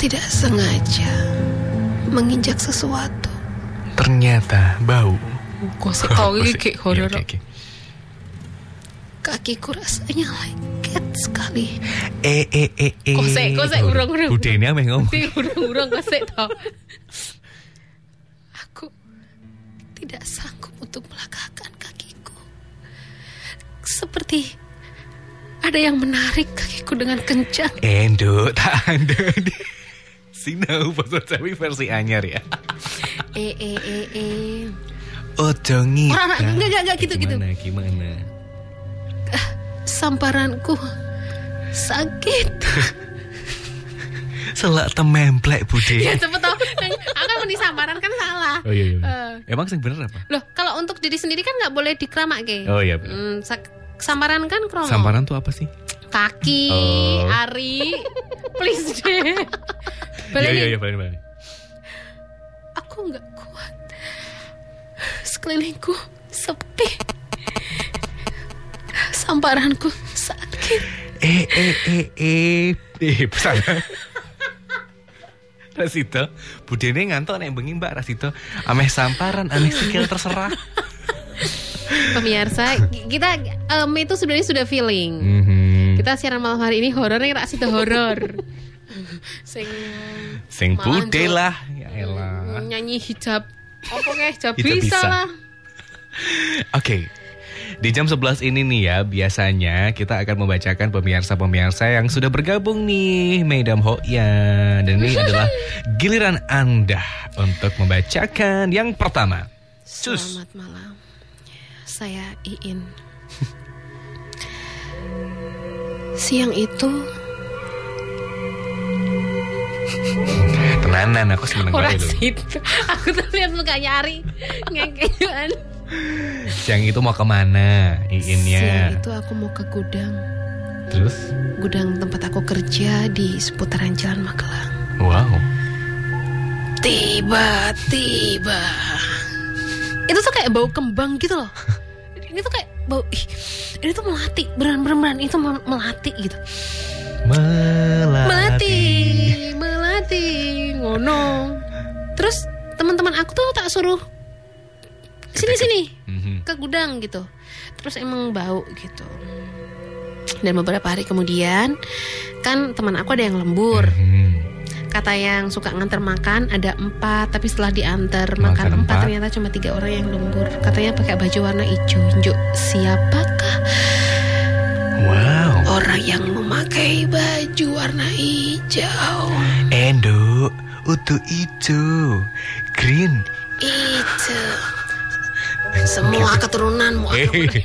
tidak sengaja menginjak sesuatu. Ternyata bau. Oh, kau ini gosip. kayak horor. Iya, oke. Kakiku rasanya lengket sekali. Eh eh eh eh. Kosek, kosek, urung, urung. Bude ini ame ngomong. Urung-urung kesek tau. Aku tidak sanggup untuk melangkahkan kakiku. Seperti ada yang menarik kakiku dengan kencang. Endo tak ada. Sinau bahasa Jawi versi anyar ya. Eh eh eh eh. Ojo ngita. Orang- enggak, enggak, enggak, gitu, gitu. Gimana gimana? Samparanku sakit. Selak tememplek bude. ya cepet tau. Akan meni samaran kan salah. Oh iya iya. Eh. Emang sing bener apa? Loh, kalau untuk diri sendiri kan nggak boleh dikeramak ke. Oh iya bener. Hmm, samaran kan kromo. Samparan tuh apa sih? Kaki, Oh. ari, please deh. Iya Balik iya nih. iya balik balik. Aku nggak kuat. Sekelilingku sepi. Samparanku sakit. Eh eh eh eh eh pesan. Rasito, budene ngantuk nek bengi Mbak Rasito. Ameh samparan, ameh sikil terserah. Pemirsa, kita em, itu sebenarnya sudah feeling. Mhm. Kita siaran malam hari ini horor yang rak situ horor. Sing Sing bude Cuk. lah, ya elah. nyanyi hijab. Apa kayak hijab Hijab bisa, bisa. lah. Oke. Di jam 11 ini nih ya, biasanya kita akan membacakan pemirsa-pemirsa yang sudah bergabung nih, Madam Hoya. Dan ini adalah giliran Anda untuk membacakan yang pertama. Sus. Selamat malam. Saya Iin. Siang itu Tenanan, aku seneng banget itu. situ. Aku tuh lihat mukanya Ari ngengkean. Siang itu mau ke mana, Siang Iinnya? itu aku mau ke gudang. Terus, Gudang tempat aku kerja di seputaran Jalan Magelang. wow. Tiba-tiba itu tuh kayak bau kembang gitu loh. Ini tuh kayak bau ih, ini tuh melati, beran-beran itu mel- melati gitu. Melati, melati, ngono. Terus teman-teman aku tuh tak suruh sini sini Mhm. ke gudang gitu. Terus emang bau gitu. Dan beberapa hari kemudian kan teman aku ada yang lembur. Mhm. Kata yang suka nganter makan ada empat, tapi setelah diantar Makan makan, empat, empat. ternyata cuma tiga orang yang lembur. Katanya pakai baju warna hijau. Siapakah Wow. Orang yang memakai baju warna hijau? Endo, utu itu. Green. Itu semua keturunanmu akan Eh,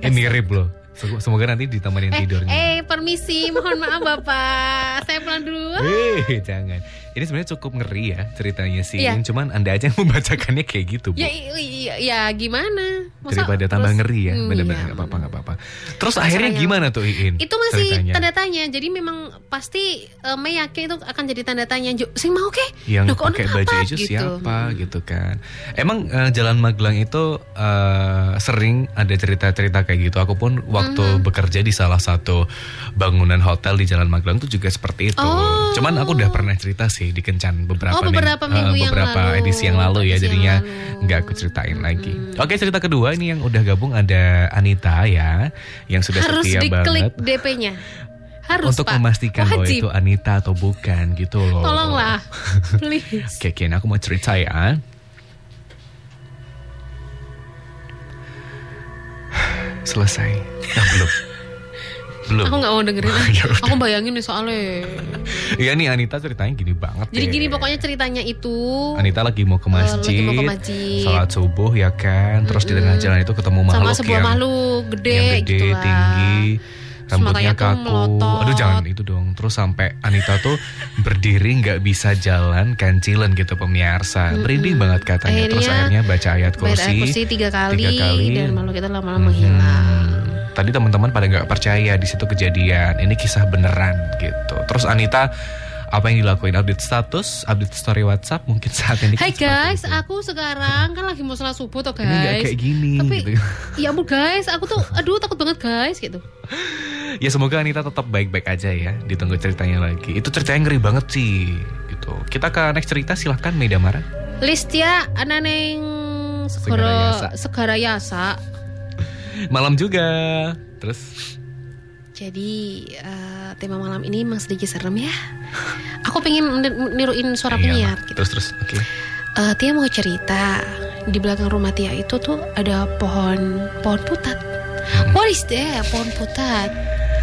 ini mirip loh. Semoga nanti ditemenin Eh, tidurnya. eh, permisi, mohon maaf Bapak. Saya pulang dulu. Eh, jangan. Ini sebenarnya cukup ngeri ya ceritanya sih. Iya. Cuman Anda aja yang membacakannya kayak gitu, Bu. Ya, i- ya, gimana? Masa Daripada tambah terus- ngeri ya. Hmm, Bener-bener iya. nggak apa-apa, nggak apa-apa. Terus Masalahnya- akhirnya gimana tuh Iin? Itu masih ceritanya? tanda tanya. Jadi memang pasti eh, Mei yakin itu akan jadi tanda tanya. Sing mau ke? yang kok pakai baju hijau Gitu. siapa gitu kan emang eh, Jalan Magelang itu eh, sering ada cerita-cerita kayak gitu aku pun waktu Mhm. bekerja di salah satu bangunan hotel di Jalan Magelang itu juga seperti itu Oh. cuman aku udah pernah cerita sih di Kencan beberapa Oh, beberapa minggu yang beberapa lalu. edisi yang lalu ya Edisi yang jadinya. Hmm. nggak aku ceritain lagi oke cerita kedua ini yang udah gabung ada Anita ya yang sudah Harus setia diklik banget DP-nya. Harus untuk Pak. memastikan bahwa Wajib. itu Anita atau bukan gitu loh Tolonglah, please. Oke, aku mau cerita ya. Selesai. Nah, belum. Belum. Aku nggak mau dengerin. Ya. Aku bayangin nih soalnya. Iya nih Anita ceritanya gini banget Jadi deh. gini pokoknya ceritanya itu. Anita lagi mau ke masjid, lagi mau ke masjid. sholat subuh ya kan, terus di tengah jalan itu ketemu makhluk sama sebuah yang, makhluk gede, yang gede, gitu lah. tinggi, rambutnya kaku. melotot. Aduh jangan itu dong. Terus sampai Anita tuh berdiri nggak bisa jalan kancilan gitu pemirsa. Merinding banget katanya. terus Akhirnya akhirnya baca ayat kursi. air kursi tiga kali, tiga kali. dan makhluk itu lama-lama menghilang. Tadi teman-teman pada nggak percaya di situ kejadian. Ini kisah beneran gitu. Terus Anita apa yang dilakuin? Update status, update story WhatsApp mungkin saat ini. kan Hai seperti guys, itu. aku sekarang kan lagi mau sholat subuh tuh guys. Ini nggak kayak gini. Tapi gitu. ya ampun guys, aku tuh aduh takut banget guys gitu. Ya semoga Anita tetap baik-baik aja ya. Ditunggu ceritanya lagi. Itu ceritanya ngeri banget sih. Gitu. Kita ke next cerita silahkan Meida Mara. Listia ana neng Segarayasa. segara segara yasa. Malam juga. Terus Jadi eh, tema malam ini memang sedikit serem ya. Aku pengen niruin suara Iya, penyiar gitu. Terus terus. Oke. Eh, Tia mau cerita di belakang rumah Tia itu tuh ada pohon pohon putat. Hmm. What is that? Pohon putat.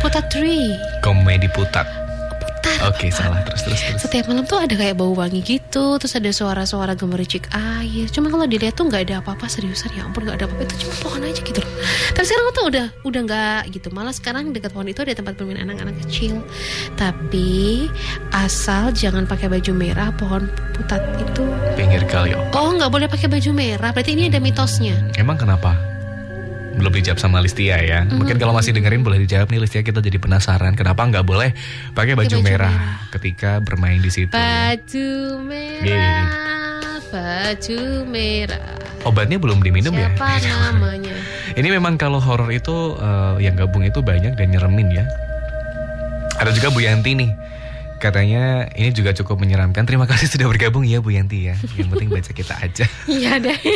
Putat tree. Komedi putat. Oke, salah. Terus terus terus. Setiap malam tuh ada kayak bau wangi gitu, terus ada suara-suara gemericik air. Cuma kalau dilihat tuh nggak ada apa-apa seriusan ya ampun nggak ada apa-apa itu cuma pohon aja gitu loh. Tapi sekarang tuh udah udah nggak gitu. Malah sekarang dekat pohon itu ada tempat bermain anak-anak kecil. Tapi asal jangan pakai baju merah pohon putat itu. Pinggir kali. oh. Oh nggak boleh pakai baju merah. Berarti ini ada mitosnya. Emang kenapa? Belum dijawab sama Listia ya. Mm-hmm. Mungkin kalau masih dengerin boleh dijawab nih Listia kita jadi penasaran kenapa nggak boleh pakai baju, baju merah, merah. ketika bermain di situ. Baju merah, baju merah. Obatnya belum diminum ya? Siapa namanya? Ini memang kalau horor itu eh, yang gabung itu banyak dan nyeremin ya. Ada juga Bu Yanti nih. Katanya ini juga cukup menyeramkan. Terima kasih sudah bergabung ya Bu Yanti ya. Yang penting baca kita aja. Iya deh.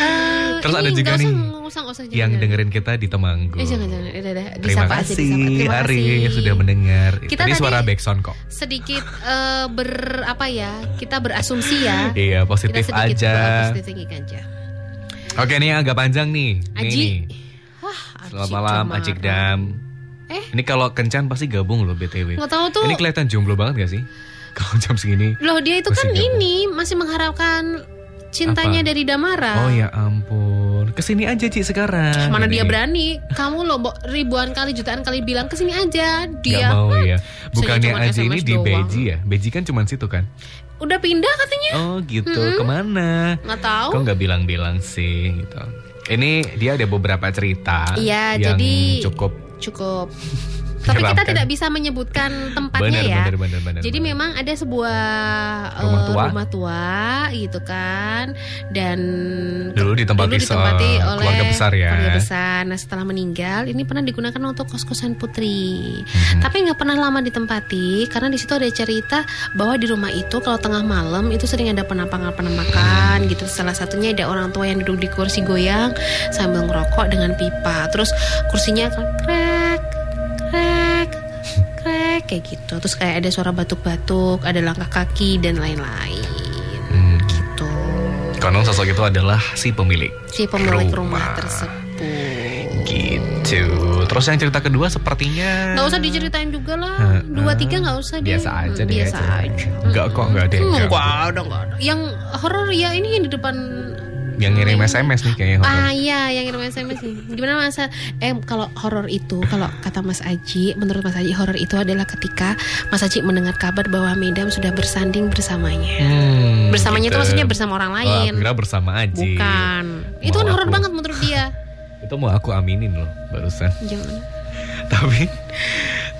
Eh, Terus ada juga nih usah, usah, yang dengerin kita di Temanggung. Eh jangan jangan, udah, udah. Terima kasih. Terima Ari kasih. sudah mendengar. Kita Tadi tadi- suara backsound kok. Sedikit eh, ber apa ya? Kita berasumsi ya. Iya Kita positif sedikit aja. positif aja. Oke nih agak panjang nih. Aji. nih. Wah, Selamat Aji malam Damara. Ajik Dam. Eh? Ini kalau kencan pasti gabung loh BTW. Nggak tahu tuh. Ini kelihatan jomblo banget gak sih? Kalau jam segini. Loh dia itu kan gabung. ini masih mengharapkan cintanya Apa? dari Damara. Oh ya ampun. Ke sini aja Ci sekarang. Mana Gini. dia berani? Kamu loh ribuan kali jutaan kali bilang ke sini aja. Gak Dia mau ya. Bukannya aja ini di. Beji ya? Beji kan cuma situ kan? udah pindah katanya. Oh gitu. Ke mana? Nggak tahu. Kok nggak bilang-bilang sih gitu. Ini dia ada beberapa cerita Iya, yang jadi- cukup Cukup. Tapi kita tidak bisa menyebutkan tempatnya benar, ya. benar, benar, benar, Jadi benar. memang ada sebuah eh, Rumah tua. rumah tua gitu kan dan Dulu ditempati dulu ditempati oleh keluarga besar ya. keluarga besar. Nah setelah meninggal ini pernah digunakan untuk kos-kosan putri. Mhm. Tapi nggak pernah lama ditempati karena di situ ada cerita bahwa di rumah itu kalau tengah malam itu sering ada penampakan-penampakan gitu. Salah satunya ada orang tua yang duduk di kursi goyang sambil ngerokok dengan pipa. Terus kursinya krek krek krek kayak gitu. Terus kayak ada suara batuk-batuk, ada langkah kaki dan lain-lain. Hmm. Gitu. Konon sosok itu adalah si pemilik. Si pemilik Rumah. rumah, tersebut. Gitu. Terus yang cerita kedua sepertinya Nggak usah diceritain juga lah. Dua tiga nggak usah deh. biasa aja deh. Biasa aja. Enggak kok, enggak ada ganggu. ada, enggak ada. Yang horor ya ini yang di depan Yang ngirim SMS nih kayaknya horor. Ah iya, yang ngirim SMS nih. Gimana masa eh kalau horor itu kalau kata Mas Aji, menurut Mas Aji horor itu adalah ketika Mas Aji mendengar kabar bahwa Medam sudah bersanding bersamanya. Hmm, Bersamanya itu gitu. maksudnya bersama orang Oh, lain. aku kira bersama aja. Bukan. Itu kan Mau horor banget menurut dia. Itu mau aku aminin loh barusan. Jangan. tapi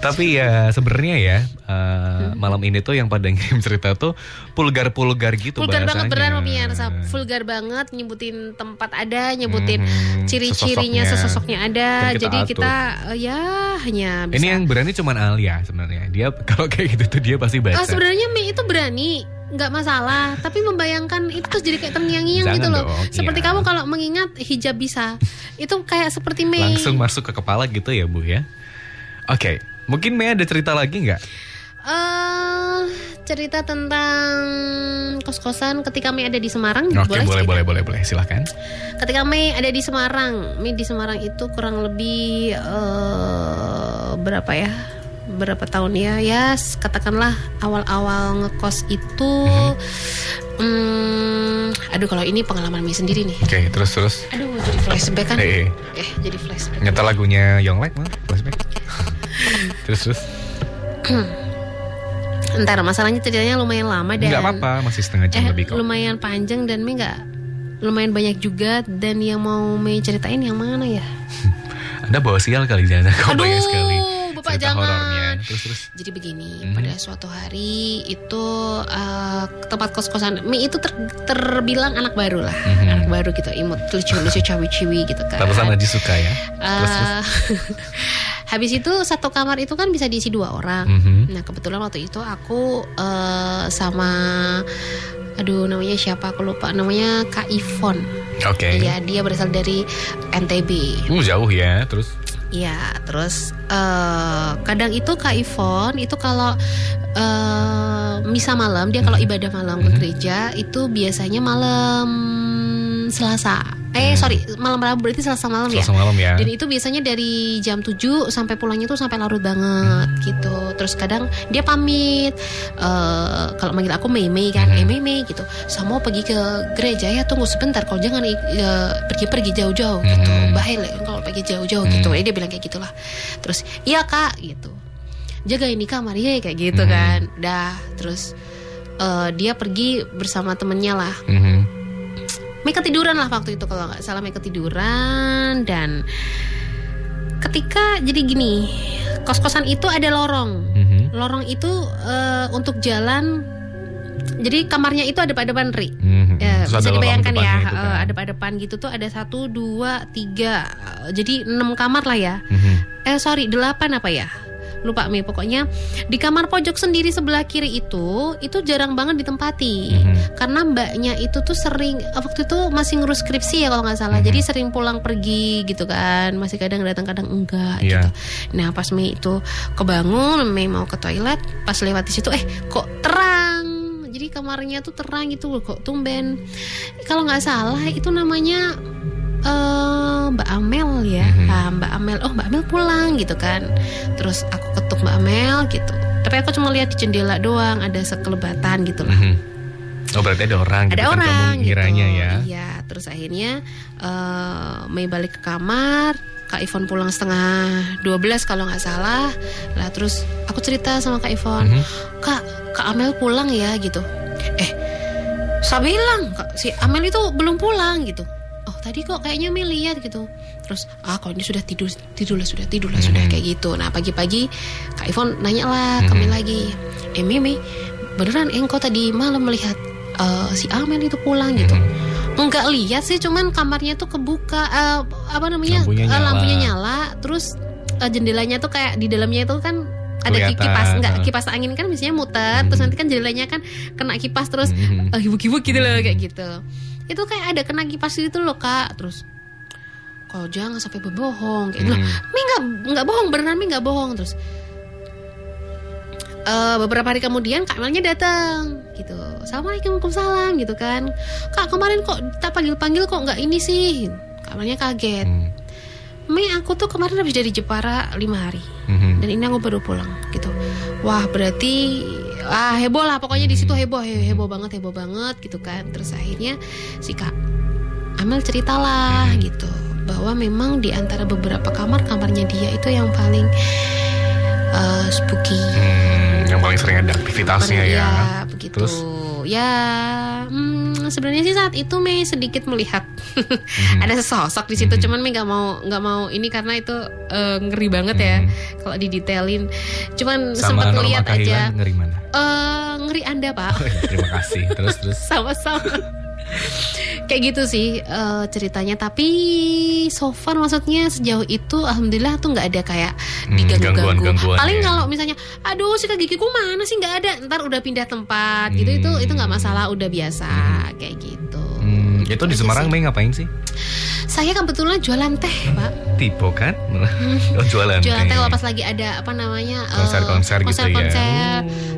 tapi ya sebenarnya ya Hmm. uh, malam ini tuh yang pada ngirim cerita tuh pulgar-pulgar gitu Vulgar banget bahasanya. beneran pemirsa. Vulgar banget nyebutin tempat ada, nyebutin Mhm, ciri-cirinya, sesosoknya. sesosoknya ada. Kan kita Jadi atur. kita eh, ya hanya bisa. Ini yang berani cuman Alia sebenarnya. Dia kalau kayak gitu tuh dia pasti baca. Ah, sebenarnya Mei itu berani, nggak masalah. Tapi membayangkan itu terus jadi kayak terngiang-ngiang gitu loh. dong, Seperti iya. kamu kalau mengingat hijab bisa, itu kayak seperti Mei. Langsung masuk ke kepala gitu ya Bu ya. Oke, mungkin Mei ada cerita lagi nggak? eh cerita tentang kos-kosan ketika Mei ada di Semarang. Oke, boleh, cerita? boleh, boleh, boleh. Silahkan. Ketika Mei ada di Semarang, Mei di Semarang itu kurang lebih eh, berapa ya? Berapa tahun ya? Ya, katakanlah awal-awal ngekos itu. Hmm, aduh, kalau ini pengalaman Mei sendiri nih. Oke, terus terus. Aduh, jadi flashback kan? Eh, eh. Eh, jadi flashback. Nyata lagunya Yonglek mah, flashback. terus terus. Ntar masalahnya ceritanya lumayan lama dan Nggak apa-apa, masih setengah jam eh, lebih kok. lumayan panjang dan Mei nggak lumayan banyak juga dan yang mau Mei ceritain yang mana ya? Anda bawa sial kali jangan Aduh, banyak sekali. Bapak cerita jangan. horornya. Terus terus. Jadi begini, Mhm. pada suatu hari itu eh, tempat kos-kosan Mi itu ter- terbilang anak baru lah, Mhm. anak baru gitu, imut, lucu-lucu, cawi-ciwi gitu kan. Tarusan Aji suka ya. Terus terus. Habis itu satu kamar itu kan bisa diisi dua orang Mhm. nah kebetulan waktu itu aku eh, sama aduh namanya siapa aku lupa namanya Kak Ivon Oke. Iya dia berasal dari NTB Uh, jauh ya. Terus Iya, terus eh, kadang itu Kak Ivon itu kalau eh, misa malam dia kalau ibadah malam ke Mhm. gereja itu biasanya malam Selasa. Eh Hmm. sorry malam Rabu berarti Selasa malam ya. Selasa malam ya. Dan itu biasanya dari jam 7 sampai pulangnya tuh sampai larut banget Hmm. gitu. Terus kadang dia pamit eh, kalau manggil aku Mei Mei kan, Hmm. eh Mei Mei gitu. Saya mau pergi ke gereja ya tunggu sebentar kalau jangan eh, pergi-pergi jauh-jauh gitu. Hmm. Bahaya lah kalau pergi jauh-jauh Hmm. gitu. Eh, dia bilang kayak gitulah. Terus iya Kak gitu. Jaga ini kamar ya kayak gitu Hmm. kan. Dah terus eh, dia pergi bersama temennya lah. Mhm. Mei ketiduran lah waktu itu kalau nggak salah Mei ketiduran dan ketika jadi gini kos-kosan itu ada lorong Mhm. lorong itu eh, untuk jalan jadi kamarnya itu ada pada depan ri Mhm. ya, Terus bisa dibayangkan ya itu eh, kan. ada pada depan gitu tuh ada satu dua tiga eh, jadi enam kamar lah ya Mhm. eh sorry delapan apa ya lupa mi. Pokoknya di kamar pojok sendiri sebelah kiri itu itu jarang banget ditempati. Mhm. karena mbaknya itu tuh sering waktu itu masih ngurus skripsi ya kalau nggak salah. Mhm. jadi sering pulang pergi gitu kan. Masih kadang datang kadang enggak Iya. gitu. Nah pas Mei itu kebangun Mei mau ke toilet pas lewat di situ eh kok terang? Jadi kamarnya tuh terang gitu kok tumben. Kalau nggak salah itu namanya eh Mbak Amel ya Mhm. Ah, Mbak Amel oh Mbak Amel pulang gitu kan terus aku ketuk Mbak Amel gitu tapi aku cuma lihat di jendela doang ada sekelebatan gitu lah Mhm. Oh berarti ada orang ada gitu kan orang kamu ngiranya gitu. ya. Iya, terus akhirnya eh Mei balik ke kamar, Kak Ivon pulang setengah 12 kalau nggak salah. Lah terus aku cerita sama Kak Ivon, Mhm. "Kak, Kak Amel pulang ya?" gitu. Eh, saya bilang, Kak, si Amel itu belum pulang gitu. Oh, tadi kok kayaknya Mei lihat gitu. Terus, ah kalau ini sudah tidur, tidurlah sudah, tidurlah sudah Mhm. kayak gitu. Nah, pagi-pagi Kak Ivon nanya lah ke Mei Mhm. lagi. Eh, Mei, Mei, beneran engkau tadi malam melihat eh, si Amel itu pulang gitu? Mhm. Enggak lihat sih, cuman kamarnya tuh kebuka, eh, apa namanya, Lampunya eh, nyala. lampunya nyala, terus eh, jendelanya tuh kayak di dalamnya itu kan ada Kelihatan, kipas, enggak kipas angin kan biasanya muter, Mhm. terus nanti kan jendelanya kan kena kipas terus Mhm. eh, hibuk-hibuk gitu loh kayak gitu. Itu kayak ada kena kipas gitu loh kak, terus kalau jangan sampai berbohong kayak gitu. Mhm. Mi nggak nggak bohong beneran Mi nggak bohong terus eh, beberapa hari kemudian Kak Melnya datang gitu Assalamualaikum Waalaikumsalam gitu kan Kak kemarin kok tak panggil-panggil kok nggak ini sih Kak Melnya kaget Mhm. Mei aku tuh kemarin habis dari Jepara lima hari Mhm. dan ini aku baru pulang gitu wah berarti ah heboh lah pokoknya di situ heboh he- heboh banget heboh banget gitu kan terus akhirnya si kak Amel ceritalah Mhm. gitu bahwa memang di antara beberapa kamar kamarnya dia itu yang paling eh, spooky Hmm, yang paling sering ada aktivitasnya ya. iya, begitu Terus? ya hmm, sebenarnya sih saat itu Mei sedikit melihat Mhm. ada sesosok di situ Mhm. cuman Mei nggak mau nggak mau ini karena itu eh, ngeri banget ya Mhm. kalau didetailin cuman sempat ngeliat aja ngeri mana? eh ngeri anda pak Oh, iya, terima kasih. Terus terus. sama-sama kayak gitu sih eh, ceritanya. Tapi so far maksudnya sejauh itu alhamdulillah tuh nggak ada kayak Hmm, diganggu-ganggu. gangguan-gangguan paling ya. kalau misalnya aduh sikat gigiku mana sih? Nggak ada. Ntar udah pindah tempat. Gitu itu itu nggak masalah. Udah biasa kayak gitu. Hmm, itu di Semarang sih. Mei ngapain sih? saya kebetulan jualan teh pak tipe kan oh, jualan jualan teh pas lagi ada apa namanya konser konser gitu ya konser saya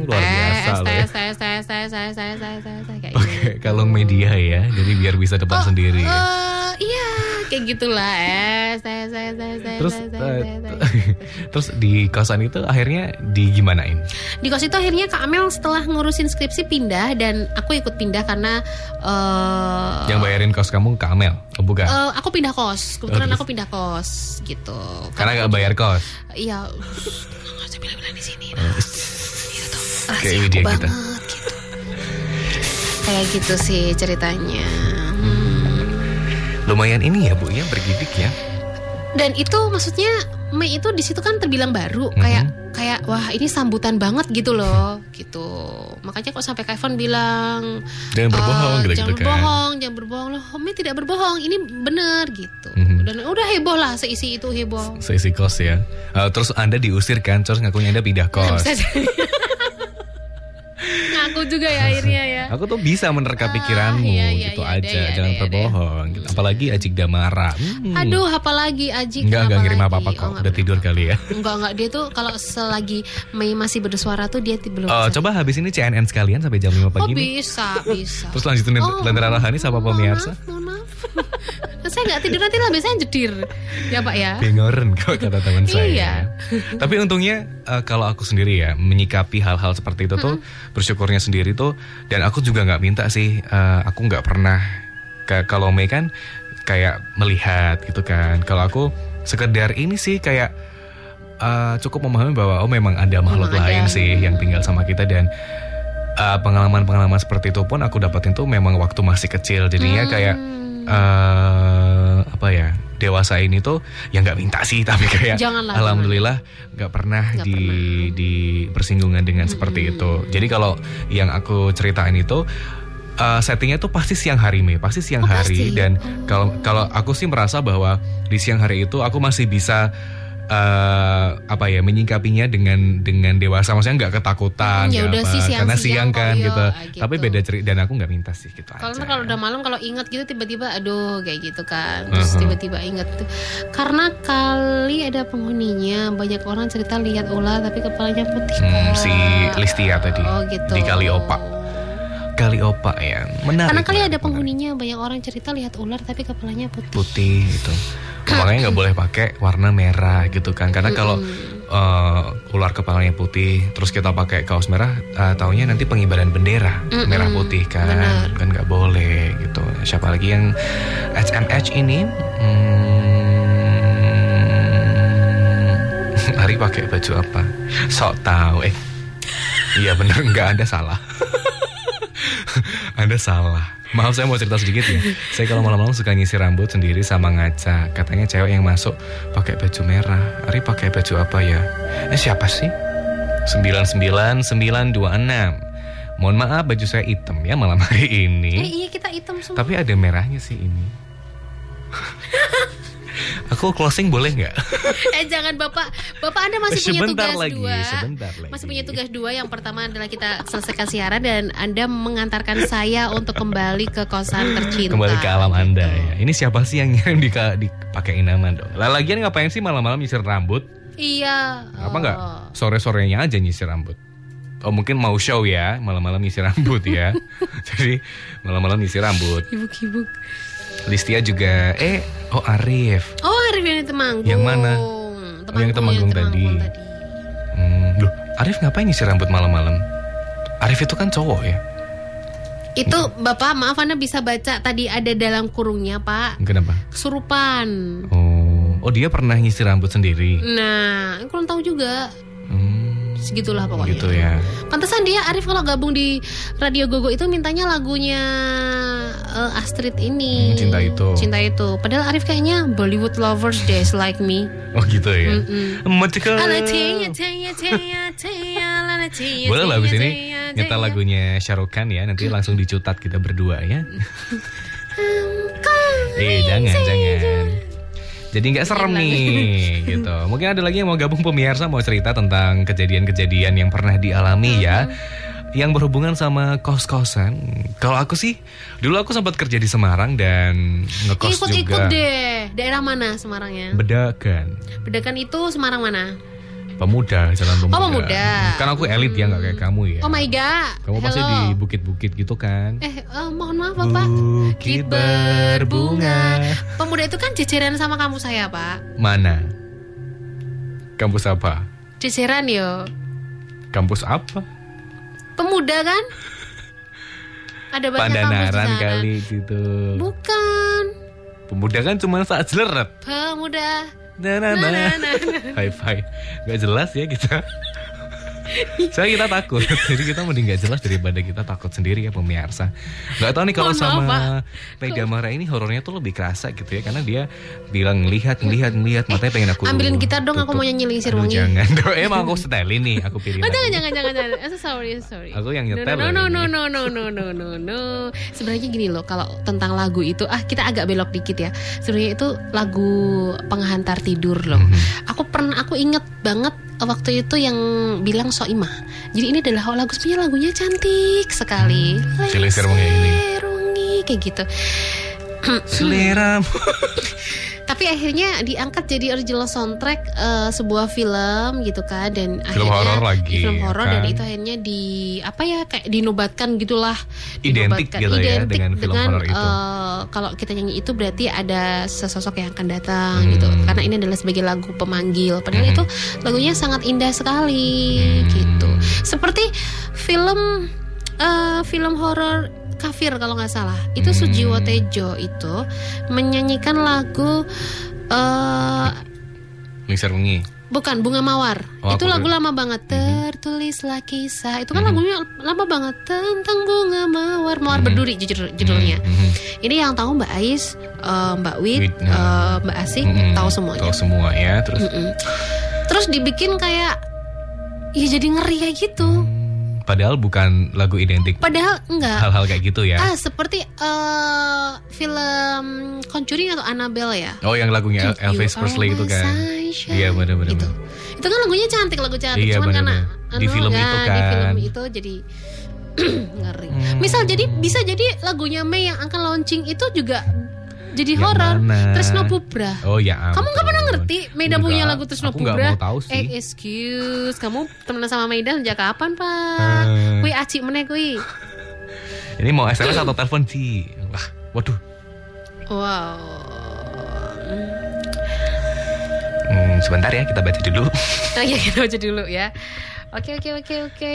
luar biasa tes tes tes tes tes tes tes kayak okay, kalau media ya jadi biar bisa depan oh, sendiri ya. uh, iya kayak gitulah eh saya saya saya saya terus saya, saya, saya, terus di kosan itu akhirnya digimanain di kos itu akhirnya kak Amel setelah ngurusin skripsi pindah dan aku ikut pindah karena uh, yang bayarin kos kamu kak Amel Oh, bukan? eh, aku pindah kos kebetulan Oh, terus? aku pindah kos gitu Karena gak bayar kos. iya nggak usah bilang-bilang di sini Oh, gitu Kayak banget kita. gitu kayak gitu sih ceritanya Hmm. Lumayan ini ya Bu ya bergidik ya. dan itu maksudnya Mei itu di situ kan terbilang baru Mhm. kayak kayak wah ini sambutan banget gitu loh gitu makanya kok sampai Kak Evan bilang Jangan berbohong eh, gitu, jangan gitu kan. berbohong jangan berbohong loh Mei tidak berbohong ini bener gitu Mhm. dan udah heboh lah seisi itu heboh Seisi kos ya. Eh, terus Anda diusir kan, terus ngakunya Anda pindah kos. ngaku juga ya akhirnya ya Aku tuh bisa menerka Ah, pikiranmu iya, iya, gitu iya, aja, iya, ada, jangan iya, ada. berbohong. Gitu. Apalagi Ajik Damara. Hmm. aduh apalagi Aji Enggak, enggak ngirim apa-apa Oh, kok. nggak Udah tidur kali ya. Enggak enggak dia tuh kalau selagi Mei masih bersuara tuh dia belum Oh, bisa. coba habis ini CNN sekalian sampai jam 5 Oh pagi. nih. bisa bisa. Terus lanjutin Oh, Lentera Rohani sama pemirsa. maaf, Mohon maaf. saya nggak tidur nanti lah biasanya jedir. Ya Pak ya. Bengoren kalau kata teman saya. Iya. Tapi untungnya eh, kalau aku sendiri ya menyikapi hal-hal seperti itu tuh bersyukurnya sendiri tuh dan aku juga nggak minta sih eh, aku nggak pernah kayak kalau Mei kan kayak melihat gitu kan. Kalau aku sekedar ini sih kayak eh, cukup memahami bahwa oh memang ada makhluk Memang lain ada. sih yang tinggal sama kita dan eh, pengalaman-pengalaman seperti itu pun aku dapatin tuh memang waktu masih kecil jadinya kayak Hmm. eh apa ya dewasa ini tuh yang nggak minta sih tapi kayak Janganlah, alhamdulillah nggak pernah Nggak di di bersinggungan dengan seperti itu. Jadi kalau yang aku ceritain itu eh, settingnya tuh pasti siang hari Mei pasti siang Oh, hari pasti. dan kalau kalau aku sih merasa bahwa di siang hari itu aku masih bisa eh, apa ya menyingkapinya dengan dengan dewasa maksudnya nggak ketakutan Hmm, ya udah sih, siang-siang karena siang kok, kan iya, gitu. gitu. tapi beda cerita dan aku nggak minta sih gitu Kalau kalau udah malam kalau ingat gitu tiba-tiba aduh kayak gitu kan. Terus tiba-tiba ingat tuh. Karena kali ada penghuninya banyak orang cerita lihat ular tapi kepalanya putih. Hmm, si Listia tadi Oh gitu. di Kali Opa. Kali opak ya. Menarik Karena kali menarik, ada menarik. penghuninya banyak orang cerita lihat ular tapi kepalanya putih. putih gitu. Makanya nggak boleh pakai warna merah gitu kan. Karena kalau eh, ular kepalanya putih terus kita pakai kaos merah eh, taunya nanti pengibaran bendera Mm-mm, merah putih kan. Benar. kan nggak boleh gitu. Siapa lagi yang HMH ini? Hmm, Ari pakai baju apa? Sok tahu eh. Iya bener nggak ada salah anda salah. Maaf saya mau cerita sedikit ya. Saya kalau malam-malam suka nyisir rambut sendiri sama ngaca. Katanya cewek yang masuk pakai baju merah. Ari pakai baju apa ya? Eh siapa sih? 99926. Mohon maaf baju saya hitam ya malam hari Eh ini. iya kita hitam semua. Tapi ada merahnya sih ini. Aku closing boleh nggak? eh jangan bapak, bapak anda masih punya Sebentar tugas lagi, dua. sebentar lagi. Masih punya tugas dua. Yang pertama adalah kita selesaikan siaran dan anda mengantarkan saya untuk kembali ke kosan tercinta. Kembali ke alam anda gitu. ya. Ini siapa sih yang ngirim di dipakein nama dong? Lah lagian ngapain sih malam-malam nyisir rambut? Iya. Apa nggak oh. sore-sorenya aja nyisir rambut? Oh mungkin mau show ya malam-malam nyisir rambut ya. Jadi malam-malam nyisir rambut. Hibuk-hibuk. Listia juga. Eh, oh Arif. Oh Arif yang di Temanggung. Yang mana? Temanggung, Oh, yang Temanggung tadi. Hmm, loh, Arif ngapain nyisir rambut malam-malam? Arif itu kan cowok ya. Itu bapak maaf anda bisa baca tadi ada dalam kurungnya pak. Kenapa? Kesurupan. Oh, oh dia pernah nyisir rambut sendiri. Nah, kurang tahu juga. Segitulah pokoknya. gitu ya. Pantesan dia Arif kalau gabung di Radio Gogo itu mintanya lagunya eh, Astrid ini. Hmm, Cinta Itu. Cinta itu. Padahal Arif kayaknya Bollywood lovers days like me. Oh gitu ya. Lala tiya, Boleh lah abis ini nyetel lagunya Syarukan ya Nanti langsung dicutat kita berdua ya Eh jangan jangan jadi nggak serem nih gitu. Mungkin ada lagi yang mau gabung pemirsa mau cerita tentang kejadian-kejadian yang pernah dialami ya yang berhubungan sama kos-kosan. Kalau aku sih dulu aku sempat kerja di Semarang dan ngekos Ikut-ikut juga. deh. Daerah mana Semarangnya? Bedakan. Bedakan itu Semarang mana? Pemuda, jalan pemuda. Oh, Pemuda. Kan aku elit ya nggak kayak kamu ya. Oh my god. Kamu pasti Hello. di bukit-bukit gitu kan. Eh, eh, mohon maaf Bapak. Bukit berbunga. Pemuda itu kan jejeran sama kamu saya, Pak. Mana? Kampus apa? Jejeran yo. Kampus apa? Pemuda kan? Ada banyak Pandanaran kali gitu. Bukan. Pemuda kan cuma saat jeleret. Pemuda. Nah, nah, Nah. High five. Gak jelas ya kita. Soalnya kita takut. Jadi kita mending gak jelas daripada kita takut sendiri ya pemirsa. Gak tahu nih kalau sama. Maida Mara ini horornya tuh lebih kerasa gitu ya karena dia bilang ngelihat ngelihat ngelihat matanya pengen aku ambilin gitar dong, aku mau nyanyi Aduh, Wangi. Jangan. Emang aku setelin nih, aku pilih. Oh, jangan, jangan, jangan, jangan. I'm sorry, sorry. Aku yang nyetel no, no, ini. no, no, no, no, no, no, no. Sebenarnya gini loh, kalau tentang lagu itu, ah kita agak belok dikit ya. Sebenarnya itu lagu penghantar tidur loh. Mhm. Aku pernah, aku inget banget waktu itu yang bilang Soimah. Jadi ini adalah lagu sebenarnya lagunya cantik sekali. Hmm, Wangi ini. Kayak gitu. Selera. Tapi akhirnya diangkat jadi original soundtrack eh, sebuah film gitu kan dan Film akhirnya horor lagi, film horor dan kan? itu akhirnya di apa ya kayak dinobatkan gitulah Identik Dinobatkan. gitu ya Identik dengan film horor itu. eh, kalau kita nyanyi itu berarti ada sesosok yang akan datang Hmm. gitu karena ini adalah sebagai lagu pemanggil padahal Mhm. itu lagunya sangat indah sekali Hmm. gitu seperti film eh, film horor kafir kalau nggak salah itu Hmm. Sujiwo Tejo itu menyanyikan lagu eh Lingsir Wengi. bukan bunga mawar Oh, itu lagu lama banget tertulislah kisah itu kan Mhm. lagunya lama banget tentang bunga mawar mawar Mhm. berduri judul judulnya Mhm. ini yang tahu Mbak Ais eh, Mbak Wit Wit, eh, Mbak Asik Mhm. tahu semuanya Tahu semua ya. Terus Mm-mm. terus dibikin kayak ya jadi ngeri kayak gitu Hmm, Padahal bukan lagu identik padahal enggak hal-hal kayak gitu ya. ah seperti eh, film Conjuring atau Annabelle ya Oh yang lagunya Elvis Presley itu kan. Iya benar-benar. itu itu kan lagunya cantik lagu cantik Iya, cuman karena bener-bener. Di anu film kan, itu di kan. film itu jadi ngeri Hmm. misal jadi bisa jadi lagunya Mei yang akan launching itu juga jadi horor? Tresno Pubra Oh ya. kamu nggak pernah ngerti Enggak, punya lagu Tresno aku Pubra mau tahu sih. eh excuse kamu temenan sama Meida sejak kapan pak Hmm. kui aci meneh kui Ini mau SMS atau telepon sih? Wah, waduh. wow Hmm, sebentar ya kita baca dulu. Nah, ya kita baca dulu ya. Oke oke oke oke.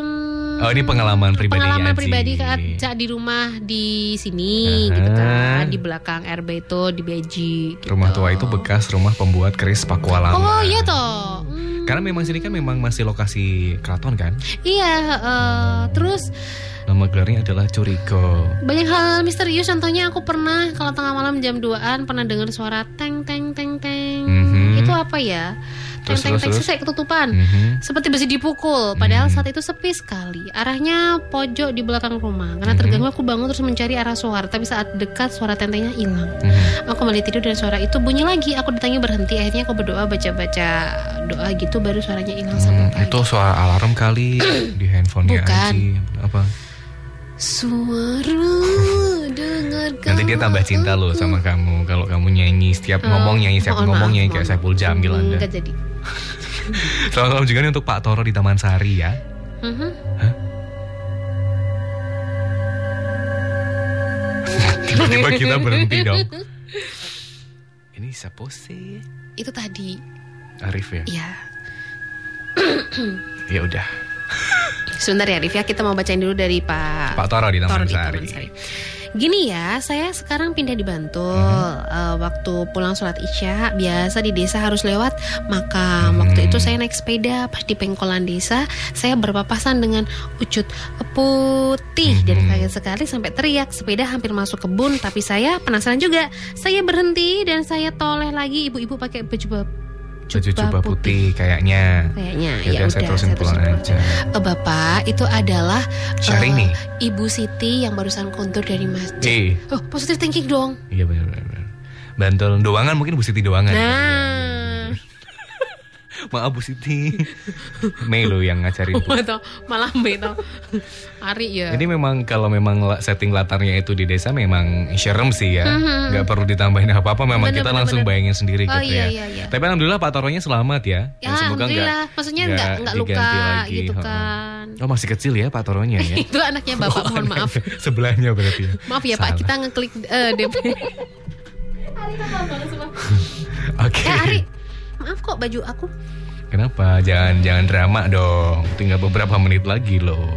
Hmm, Oh, ini pengalaman pribadinya Pengalaman Aji. pribadi saat saat di rumah di sini gitu Aha. kan di belakang RB itu di Beji. Gitu. Rumah tua itu bekas rumah pembuat keris Papua lama. Oh iya toh. Hmm, Karena memang sini kan memang masih lokasi keraton kan. Iya. eh, terus Nama gelarnya adalah Curigo. banyak hal misterius. Contohnya aku pernah kalau tengah malam jam 2an pernah dengar suara teng teng teng teng. Mhm. Itu apa ya? Teng Terus, teng terus, terus? Selesai ketutupan. Mhm. Seperti besi dipukul, padahal Hmm. saat itu sepi sekali. Arahnya pojok di belakang rumah. Karena Mhm. terganggu aku bangun terus mencari arah suara, tapi saat dekat suara tentengnya hilang. Mhm. Aku kembali tidur dan suara itu bunyi lagi. Aku ditanya berhenti. Akhirnya aku berdoa baca-baca doa gitu baru suaranya hilang sampai Hmm, pagi. itu suara alarm kali di handphonenya Bukan. Aji. Apa? Suara. Nanti dia tambah cinta loh sama kamu kalau kamu nyanyi setiap Eh, ngomong nyanyi setiap ngomong nyanyi kayak. Saiful Jamil Anda. nggak jadi. Selamat malam juga nih untuk Pak Toro di Taman Sari ya. Tiba-tiba kita berhenti dong. Ini siapa sih? Itu tadi. Arif ya. Ya. Ya udah. Sebentar ya, Rif ya. Kita mau bacain dulu dari Pak Pak Toro di Taman Taruh di Sari. Taman Sari. Gini ya, saya sekarang pindah di Bantul. Mhm. Eh, waktu pulang sholat isya, biasa di desa harus lewat makam. Mhm. Waktu itu saya naik sepeda pas di pengkolan desa, saya berpapasan dengan ucut putih dan Mhm. kaget sekali sampai teriak. Sepeda hampir masuk kebun, tapi saya penasaran juga. Saya berhenti dan saya toleh lagi ibu-ibu pakai baju Baju jubah putih kayaknya. Kayaknya Ya, ya, udah saya terusin saya pulang aja. Eh, Bapak, itu adalah Syahrini. Ibu Siti yang barusan kontur dari masjid. Eh, Oh, positive thinking dong. iya benar benar. Bantul Doangan mungkin Bu Siti Doangan. Nah, Maaf Bu Siti. Mei lo yang ngajarin. Bu. atau malah beto. Ari ya. Jadi memang kalau memang setting latarnya itu di desa memang serem sih ya. Mhm. nggak perlu ditambahin apa-apa memang Bener, kita bener, langsung bener. bayangin sendiri Oh, gitu iya, ya. iya, iya. Tapi alhamdulillah Pak Toronya selamat ya. ya, Dan semoga nggak alhamdulillah. Maksudnya nggak luka lagi. gitu kan. Oh masih kecil ya Pak Toronya ya. Itu anaknya Bapak, Oh, mohon maaf. Sebelahnya berarti ya. Maaf ya Pak, kita ngeklik eh, DP. Oke. Eh Ari, maaf kok baju aku. Kenapa? Jangan jangan drama dong. Tinggal beberapa menit lagi loh.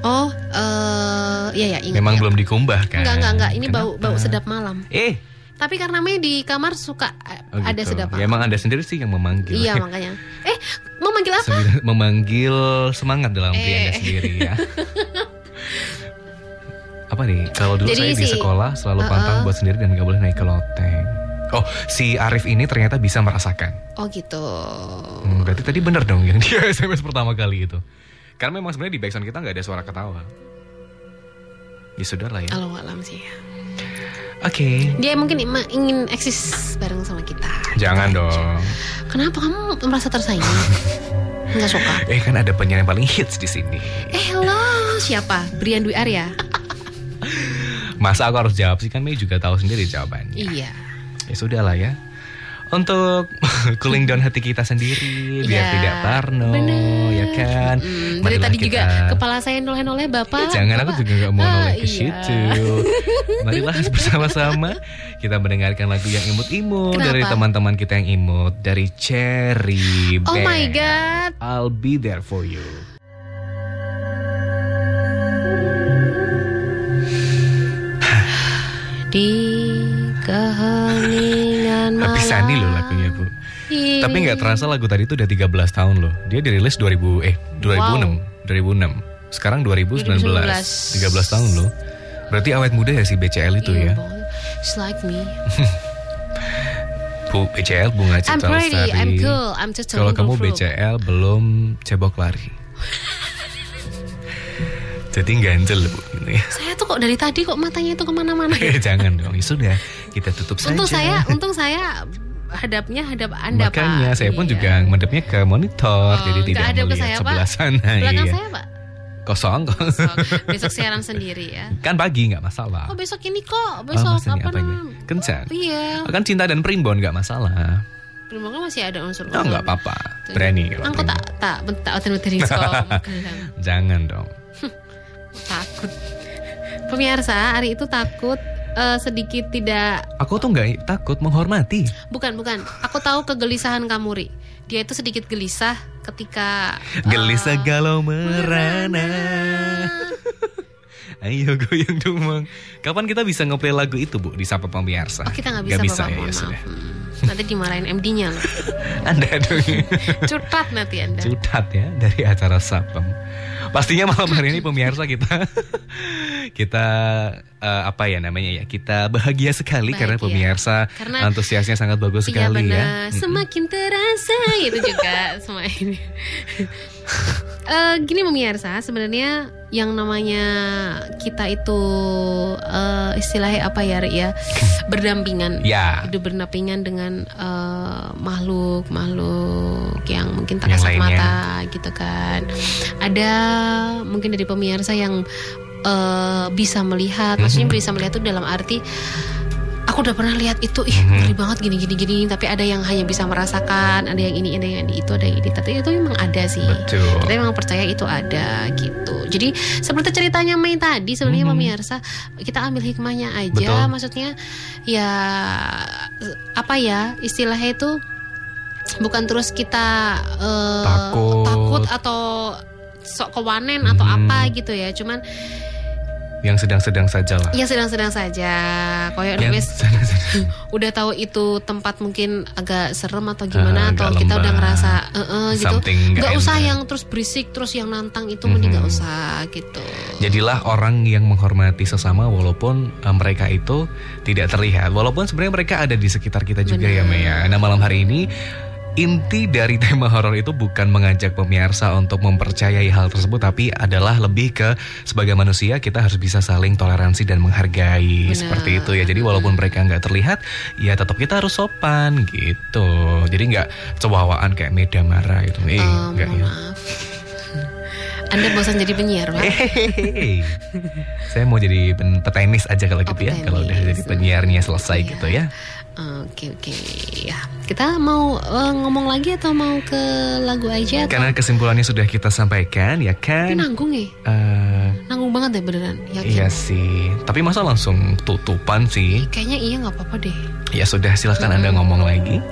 Oh, eh ya ya ingat. Memang ya. belum dikumbah kan? Enggak enggak enggak, ini bau Kenapa? bau sedap malam. Eh, Tapi karena Mei di kamar suka eh, oh ada gitu. sedap Ya, emang Anda sendiri sih yang memanggil. Iya makanya. Eh, Memanggil apa? Memanggil semangat dalam diri Eh. anda sendiri ya. Apa nih? Kalau dulu Jadi saya di si- sekolah selalu Uh-uh. pantang buat sendiri dan nggak boleh naik ke loteng. Oh, si Arif ini ternyata bisa merasakan. Oh gitu. Hmm, berarti tadi bener dong yang dia SMS pertama kali itu. Karena memang sebenarnya di backsound kita nggak ada suara ketawa. Ya sudah lah ya. Allah alam sih. Oke. Dia mungkin ingin eksis bareng sama kita. Jangan dong. Kenapa kamu merasa tersaingi? Enggak suka. Eh kan ada penyanyi yang paling hits di sini. Eh hello, siapa? Brian Dwi Arya? Masa aku harus jawab sih kan Mei juga tahu sendiri jawabannya. Iya. Ya sudah lah ya. Untuk cooling down hati kita sendiri biar Iya, tidak parno, bener. ya kan. Mm, dari tadi kita- juga kepala saya noleh-noleh bapak. Jangan aku Bapak- juga gak mau Ah, noleh ke iya. situ. Marilah bersama-sama kita mendengarkan lagu yang imut-imut dari teman-teman kita yang imut dari Cherry Oh Band. my god. I'll be there for you. Di Sani loh lagunya bu. ini. Tapi nggak terasa lagu tadi itu udah 13 tahun loh. Dia dirilis 2000 eh 2006, 2006. Sekarang 2019. 2019. 13 tahun loh. Berarti awet muda ya si BCL itu Iya, ya. It's like me. Bu BCL Bunga I'm Citra pretty, Lestari. I'm cool, I'm Kalau kamu. BCL belum cebok lari. Jadi ganjel bu gitu ya. Saya tuh kok dari tadi kok matanya itu ke mana-mana. Eh, Jangan dong, ya sudah kita tutup saja. Untung saya, untung saya hadapnya hadap Anda Makanya Pak. saya pun Iya. juga madepnya ke monitor, Oh, jadi tidak ke melihat saya, Pak. sebelah sana. Belakang iya. saya Pak. Kosong kok. Besok, siaran sendiri ya. Kan pagi nggak masalah. Oh besok ini kok, Oh, besok maksudnya apa namanya? Kencan. Iya. Kan cinta dan primbon nggak masalah. Prima kan masih ada unsur Oh nggak apa-apa. Berani kalau Angkot primbon. tak tak tak tak sekolah. Jangan dong. Takut. Pemirsa hari itu takut eh, sedikit tidak Aku tuh nggak takut menghormati. bukan bukan. Aku tahu kegelisahan kamu Ri. Dia itu sedikit gelisah ketika eh, Gelisah galau merana. Ayo goyang dong Mang. Kapan kita bisa ngeplay lagu itu bu di Sapa Pemirsa? Oh kita nggak bisa, ya, Bapak, ya mohon sudah. Hmm, nanti dimarahin MD-nya loh. Anda dong. Curtat nanti Anda. Cutat ya dari acara Sapem. Pastinya malam hari ini pemirsa kita kita eh, apa ya namanya ya kita bahagia sekali karena Bahagia. pemirsa Karena- antusiasnya sangat bagus Iya sekali ya. benar, semakin terasa itu juga semua ini. Eh, gini pemirsa, sebenarnya yang namanya kita itu eh, istilahnya apa ya, ya berdampingan, Ya. hidup berdampingan dengan eh, makhluk makhluk yang mungkin tak kasat mata gitu kan. Ada mungkin dari pemirsa yang eh, bisa melihat, maksudnya Mhm. bisa melihat itu dalam arti aku udah pernah lihat itu ih Mhm. ngeri banget gini gini gini tapi ada yang hanya bisa merasakan ada yang ini ada yang itu ada yang ini tapi itu memang ada sih Betul. kita memang percaya itu ada gitu jadi seperti ceritanya Mei tadi sebenarnya Mhm. pemirsa kita ambil hikmahnya aja Betul. maksudnya ya apa ya istilahnya itu bukan terus kita eh, Takut. takut atau sok kewanen atau Mhm. apa gitu ya cuman Yang sedang-sedang saja lah. ya sedang-sedang saja koyo sedang-sedang. udah tahu itu tempat mungkin agak serem atau gimana Ah, atau kita udah ngerasa "Eh, eh," gitu nggak nggak usah yang terus berisik terus yang nantang itu mending nggak Mhm. usah gitu Jadilah orang yang menghormati sesama walaupun eh, mereka itu tidak terlihat. Walaupun sebenarnya mereka ada di sekitar kita juga ya Benar. Mea. Nah malam hari ini inti dari tema horor itu bukan mengajak pemirsa untuk mempercayai hal tersebut tapi adalah lebih ke sebagai manusia kita harus bisa saling toleransi dan menghargai Benar. seperti itu ya. Jadi walaupun mereka nggak terlihat ya tetap kita harus sopan gitu. Jadi nggak cewawaan kayak Meda marah gitu. Eh, Eh, nggak mohon ya. maaf anda bosan jadi penyiar pak Hehehe. Saya mau jadi petenis aja kalau Oh, gitu ya. Kalau udah jadi penyiarnya selesai Iya. gitu ya. Oke oke ya kita mau eh, ngomong lagi atau mau ke lagu aja atau Karena kesimpulannya sudah kita sampaikan ya tapi kan. nanggung ya Eh, nanggung banget deh beneran yakin iya sih. Tapi masa langsung tutupan sih? kayaknya iya nggak apa-apa deh Ya sudah silahkan Anda ngomong lagi.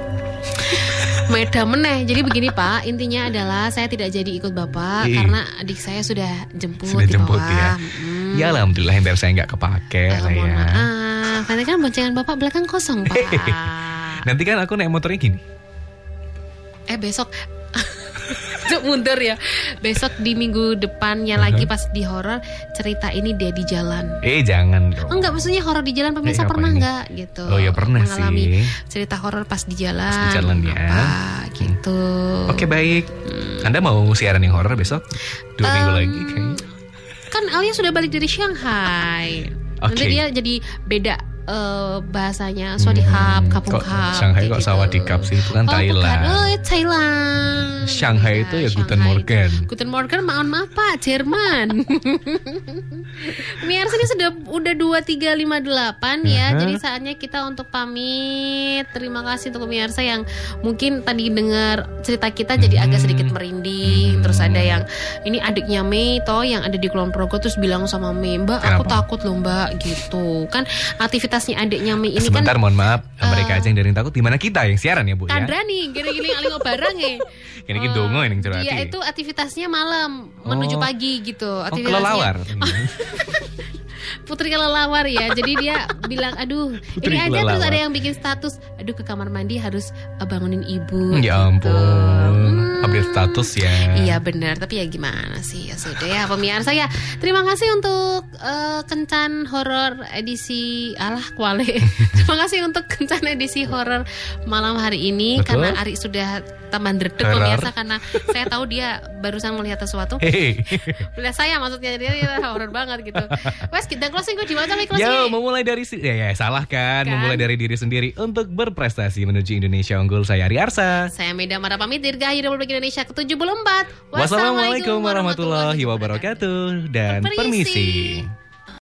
Meda meneh. Jadi begini Pak, intinya adalah saya tidak jadi ikut Bapak Ih. karena adik saya sudah jemput Sudah di jemput bawah. ya. Mm. Ya alhamdulillah biar saya nggak kepake Eh, lah ya. maaf. Nanti kan boncengan Bapak belakang kosong Pak. Nanti kan aku naik motornya gini. eh besok mundur ya. Besok di minggu depannya lagi pas di horor cerita ini dia di jalan. Eh jangan dong. Enggak maksudnya horor di jalan pemirsa Eh, pernah nggak gitu? Oh, ya pernah mengalami sih. cerita horor pas di jalan. Pas di jalan ya. Apa gitu. Oke baik. Anda mau siaran yang horor besok? Dua minggu Um, lagi kayaknya. Kan Alia sudah balik dari Shanghai. Nanti Oke. dia jadi beda eh, bahasanya Swadihap, Hmm, Kapung kok Kap. Shanghai kok gitu. Sawadikap sih? Itu kan oh, Thailand. Bukan. Oh, it's Thailand. Shanghai Iya, itu ya Guten Shanghai. Morgen. Guten Morgen, mohon maaf Pak, Jerman. Pemirsa ini sudah udah 2358 ya. Aha. Jadi saatnya kita untuk pamit. Terima kasih untuk pemirsa yang mungkin tadi dengar cerita kita jadi agak Hmm. sedikit merinding. Hmm. Terus ada yang ini adiknya Mei toh yang ada di Kulon Progo terus bilang sama Mei, "Mbak, aku takut loh, Mbak." gitu. Kan aktivitasnya adiknya Mei ini Sebentar kan mohon maaf, eh, mereka aja yang dari takut. Gimana kita yang siaran ya bu ya? Kandra nih, gini-gini aling barang ya. Ini kita dongo ini curhati. Dia itu aktivitasnya malam menuju Oh. pagi gitu. Oh Aktivitasnya kelelawar. Putri kelelawar ya. Jadi dia bilang, aduh, Putri ini aja terus ada yang bikin status, aduh ke kamar mandi harus uh, bangunin ibu. ya gitu. ampun, Hmm. Update status ya. Iya benar, tapi ya gimana sih ya sudah ya pemirsa ya. Terima kasih untuk uh, kencan horor edisi alah kuale. Terima kasih untuk kencan edisi horor malam hari ini Betul. karena Ari sudah teman dredeg Horor. pemirsa karena saya tahu dia barusan melihat sesuatu. Hei, Melihat saya maksudnya dia, dia horor banget gitu. Wes kita closing kok gimana nih closing? memulai dari si- ya, ya salah kan, Kan? memulai dari diri sendiri untuk berprestasi menuju Indonesia unggul. Saya Ari Arsa. Saya Meda Mara pamit dirgahi Republik Indonesia ke-74. Wassalamualaikum warahmatullahi wabarakatuh dan Permisi. permisi.